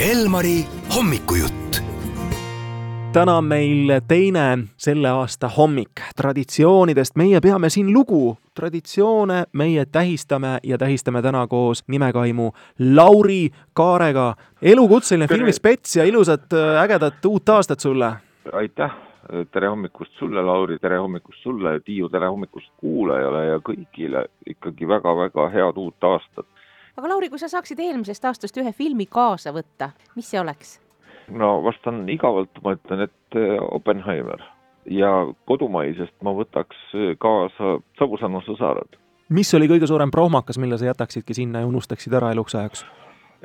Elmari hommikujutt. täna on meil teine selle aasta hommik. traditsioonidest meie peame siin lugu. traditsioone meie tähistame ja tähistame täna koos nimekaimu Lauri Kaarega. elukutseline filmispets ja ilusat äh, ägedat uut aastat sulle! aitäh, tere hommikust sulle, Lauri, tere hommikust sulle, Tiiu, tere hommikust kuulajale ja kõigile ikkagi väga-väga head uut aastat aga Lauri, kui sa saaksid eelmisest aastast ühe filmi kaasa võtta, mis see oleks? no vastan igavalt, ma ütlen, et äh, Oppenheimer ja kodumaisest ma võtaks äh, kaasa Savusanna sõsarad. mis oli kõige suurem prohmakas, mille sa jätaksidki sinna ja unustaksid ära eluks ajaks?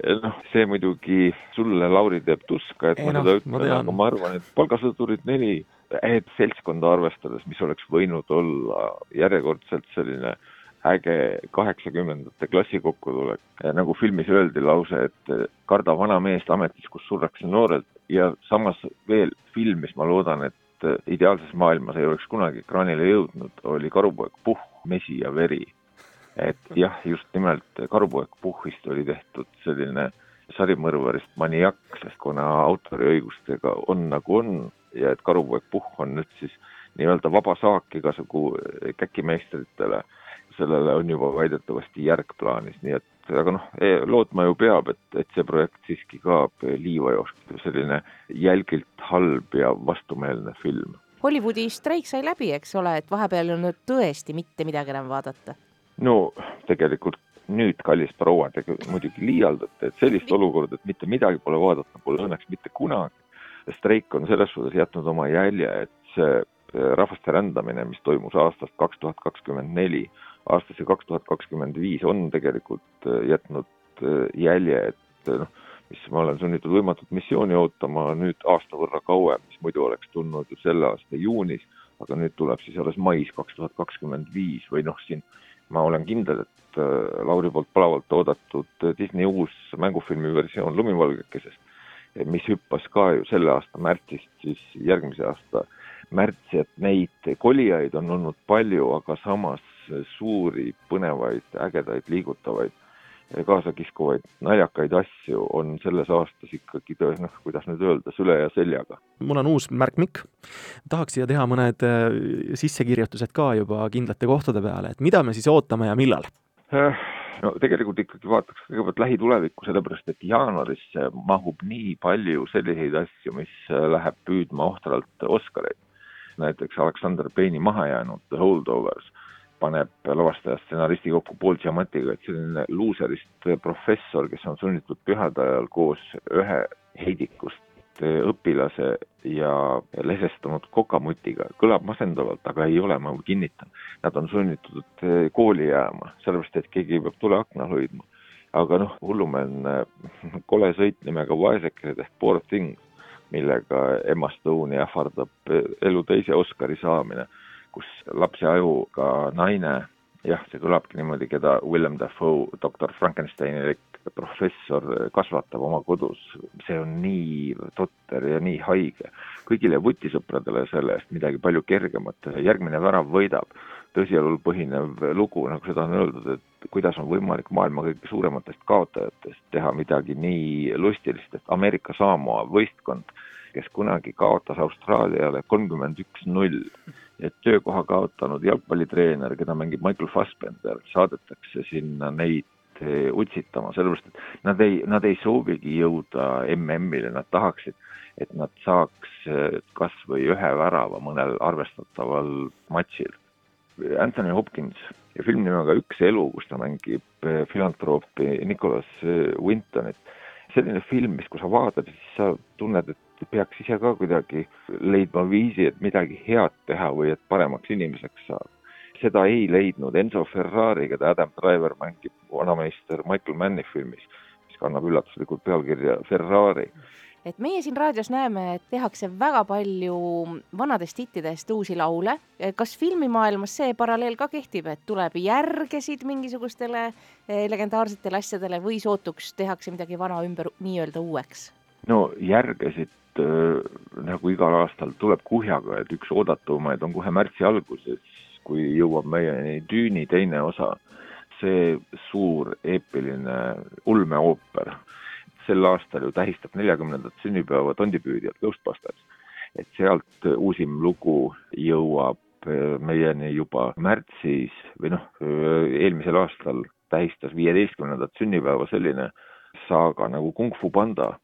Eh, noh, see muidugi sulle, Lauri, teeb tuska, et Ei, ma no, seda ütlen, aga ma arvan, et Palgasõdurid neli, et seltskonda arvestades, mis oleks võinud olla järjekordselt selline äh, äge kaheksakümnendate klassi kokkutulek. nagu filmis öeldi lause, et karda vana meest ametis, kus surrakse noorelt ja samas veel film, mis ma loodan, et ideaalses maailmas ei oleks kunagi ekraanile jõudnud, oli Karupoeg Puhh, mesi ja veri. et jah, just nimelt Karupoeg Puhhist oli tehtud selline sarimõrvarist maniak, sest kuna autoriõigustega on nagu on ja et Karupoeg Puhh on nüüd siis nii-öelda vaba saak igasugu käkimeistritele sellele on juba väidetavasti järg plaanis, nii et aga noh, e, lootma ju peab, et, et see projekt siiski ka liiva jookseb, selline jälgilt halb ja vastumeelne film. Hollywoodi streik sai läbi, eks ole, et vahepeal ei olnud tõesti mitte midagi enam vaadata? no tegelikult nüüd, kallis proua, te muidugi liialdate, et sellist olukorda, et mitte midagi pole vaadata, pole õnneks mitte kunagi. streik on selles suhtes jätnud oma jälje, et see e, rahvaste rändamine, mis toimus aastast kaks tuhat kakskümmend neli, aastasse kaks tuhat kakskümmend viis on tegelikult äh, jätnud äh, jälje, et äh, noh, mis ma olen sunnitud võimatut missiooni ootama nüüd aasta võrra kauem, mis muidu oleks tulnud ju selle aasta juunis, aga nüüd tuleb siis alles mais kaks tuhat kakskümmend viis või noh, siin ma olen kindel, et Lauri poolt palavalt oodatud Disney uus mängufilmi versioon Lumivalgekesest, mis hüppas ka ju selle aasta märtsist siis järgmise aasta märtsi, et neid kolijaid on olnud palju, aga samas suuri, põnevaid, ägedaid, liigutavaid, kaasakiskuvaid, naljakaid asju on selles aastas ikkagi töö, noh, kuidas nüüd öelda, süle ja seljaga. mul on uus märkmik. tahaks siia teha mõned äh, sissekirjutused ka juba kindlate kohtade peale, et mida me siis ootame ja millal? Äh, no tegelikult ikkagi vaataks kõigepealt lähitulevikku, sellepärast et jaanuarisse mahub nii palju selliseid asju, mis äh, läheb püüdma ohtralt Oscareid. näiteks Aleksander Payne'i mahajäänud The Holdovers paneb lavastaja stsenaristi kokku Paul Giamatiga, et selline luuserist professor, kes on sunnitud pühade ajal koos ühe heidikust õpilase ja lesestunud kokamutiga, kõlab masendavalt, aga ei ole, ma kinnitan. Nad on sunnitud kooli jääma, sellepärast et keegi peab tuleakna hoidma. aga noh, hullumeelne kole sõit nimega Vaesekesed ehk Poor Things, millega Emma Stone'i ähvardab elu teise Oscari saamine kus lapse ajuga naine, jah, see kõlabki niimoodi, keda Willem Dafoe, doktor Frankensteini professor kasvatab oma kodus, see on nii totter ja nii haige. kõigile vutisõpradele selle eest midagi palju kergemat, järgmine värav võidab, tõsielul põhinev lugu, nagu seda on öeldud, et kuidas on võimalik maailma kõige suurematest kaotajatest teha midagi nii lustilist, et Ameerika Samoa võistkond, kes kunagi kaotas Austraaliale kolmkümmend üks null et töökoha kaotanud jalgpallitreener, keda mängib Michael Fassbender, saadetakse sinna neid eh, utsitama, sellepärast et nad ei, nad ei soovigi jõuda MM-ile, nad tahaksid, et nad saaks eh, kas või ühe värava mõnel arvestataval matšil. Anthony Hopkins ja film nimega Üks elu, kus ta mängib eh, filantroppi Nicholas Wintonit, selline film, mis kui sa vaatad, siis sa tunned, et peaks ise ka kuidagi leidma viisi, et midagi head teha või et paremaks inimeseks saada. seda ei leidnud Enzo Ferrari, keda Adam Driver mängib vanameister Michael Manni filmis, mis kannab üllatuslikult pealkirja Ferrari et meie siin raadios näeme, et tehakse väga palju vanadest hittidest uusi laule. kas filmimaailmas see paralleel ka kehtib, et tuleb järgesid mingisugustele eh, legendaarsetele asjadele või sootuks tehakse midagi vana ümber nii-öelda uueks? no järgesid äh, nagu igal aastal tuleb kuhjaga, et üks oodatumaid on kohe märtsi alguses, kui jõuab meieni Düüni teine osa, see suur eepiline ulmeooper. sel aastal ju tähistab neljakümnendat sünnipäeva tondipüüdjalt Ghostbusters. et sealt uusim lugu jõuab äh, meieni juba märtsis või noh, eelmisel aastal tähistas viieteistkümnendat sünnipäeva selline saaga nagu Kung Fu Panda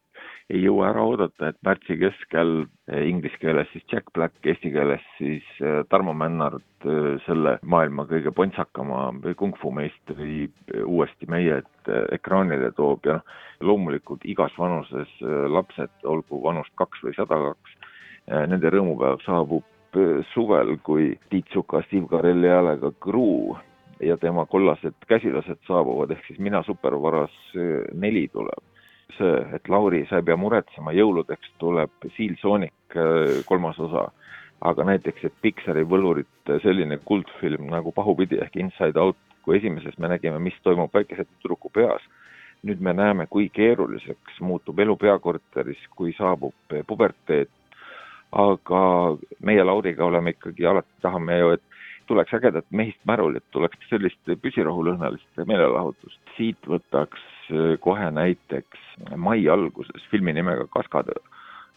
ei jõua ära oodata, et märtsi keskel eh, inglise keeles siis Jack Black, eesti keeles siis eh, Tarmo Männard, eh, selle maailma kõige pontsakama kung-fu meistri uuesti meie ekraanile toob ja loomulikult igas vanuses lapsed, olgu vanust kaks või sada kaks, nende rõõmupäev saabub suvel, kui Tiit Suka Steve Carelli häälega Gru ja tema kollased käsilased saabuvad, ehk siis Mina supervaras neli tuleb see, et Lauri, sa ei pea muretsema, jõuludeks tuleb Seal Sonic äh, kolmas osa. aga näiteks, et Pixari võlurite selline kuldfilm nagu Pahupidi ehk Inside Out, kui esimeses me nägime, mis toimub väikese tüdruku peas, nüüd me näeme, kui keeruliseks muutub elu peakorteris, kui saabub puberteet, aga meie Lauriga oleme ikkagi alati, tahame ju, et tuleks ägedat mehist märulit, tuleks sellist püsirahulõhnalist meelelahutust. siit võtaks äh, kohe näiteks mai alguses filmi nimega Kaskadöör,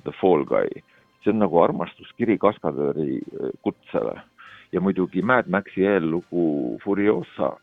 The Fall Guy. see on nagu armastuskiri kaskadööri äh, kutsele. Ja muidugi Mad Maxi eellugu Furiosa,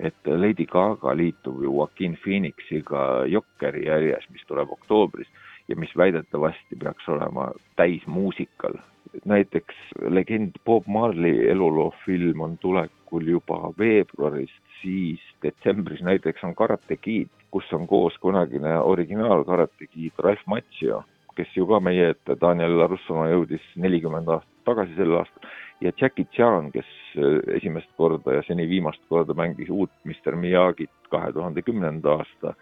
et Lady Gaga liitub ju Joaquin Phoenixiga Jokkeri järjes, mis tuleb oktoobris ja mis väidetavasti peaks olema täismuusikal näiteks legend Bob Marley eluloo film on tulekul juba veebruarist, siis detsembris näiteks on Karate Kid, kus on koos kunagine originaal Karate Kid Ralph Macchio, kes ju ka meie ette Daniel Larussona jõudis nelikümmend aastat tagasi sel aastal, ja Jackie Chan, kes äh, esimest korda ja seni viimast korda mängis uut Mr Miyagit kahe tuhande kümnenda aasta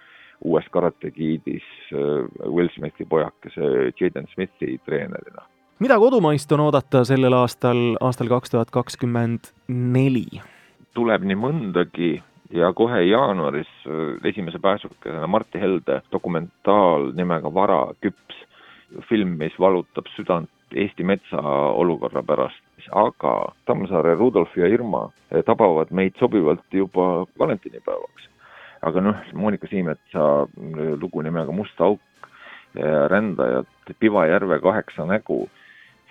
uues Karate Kidis äh, Will Smithi pojakese Jaden Smithi treenerina mida kodumaist on oodata sellel aastal, aastal kaks tuhat kakskümmend neli? tuleb nii mõndagi ja kohe jaanuaris äh, esimese pääsukesena Martti Helde dokumentaal nimega Vara küps, film, mis valutab südant Eesti metsa olukorra pärast, aga Tammsaare Rudolf ja Irma äh, tabavad meid sobivalt juba valentinipäevaks. aga noh, Monika Siimetsa äh, lugu nimega Must auk, rändajad, Piva järve kaheksa nägu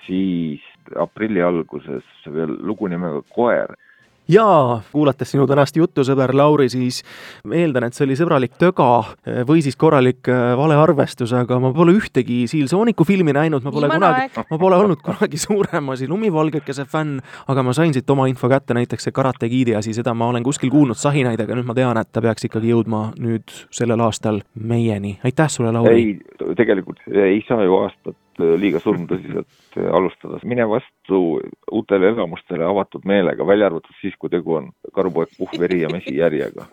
siis aprilli alguses veel lugu nimega Koer jaa, kuulates sinu tänast juttu, sõber Lauri, siis eeldan, et see oli sõbralik töga või siis korralik äh, valearvestus, aga ma pole ühtegi Siil Sooniku filmi näinud, ma pole Viimane kunagi, ma pole olnud kunagi suurem asi lumivalgekese fänn, aga ma sain siit oma info kätte, näiteks see Karate Kidi asi, seda ma olen kuskil kuulnud sahinaid, aga nüüd ma tean, et ta peaks ikkagi jõudma nüüd sellel aastal meieni. aitäh sulle, Lauri! ei, tegelikult ei saa ju aastat liiga surmtõsiselt alustada, mine vastu uutele elamustele avatud meelega, välja arvatud siis, kui tegu on karupoeg Puhveri ja mesijärjega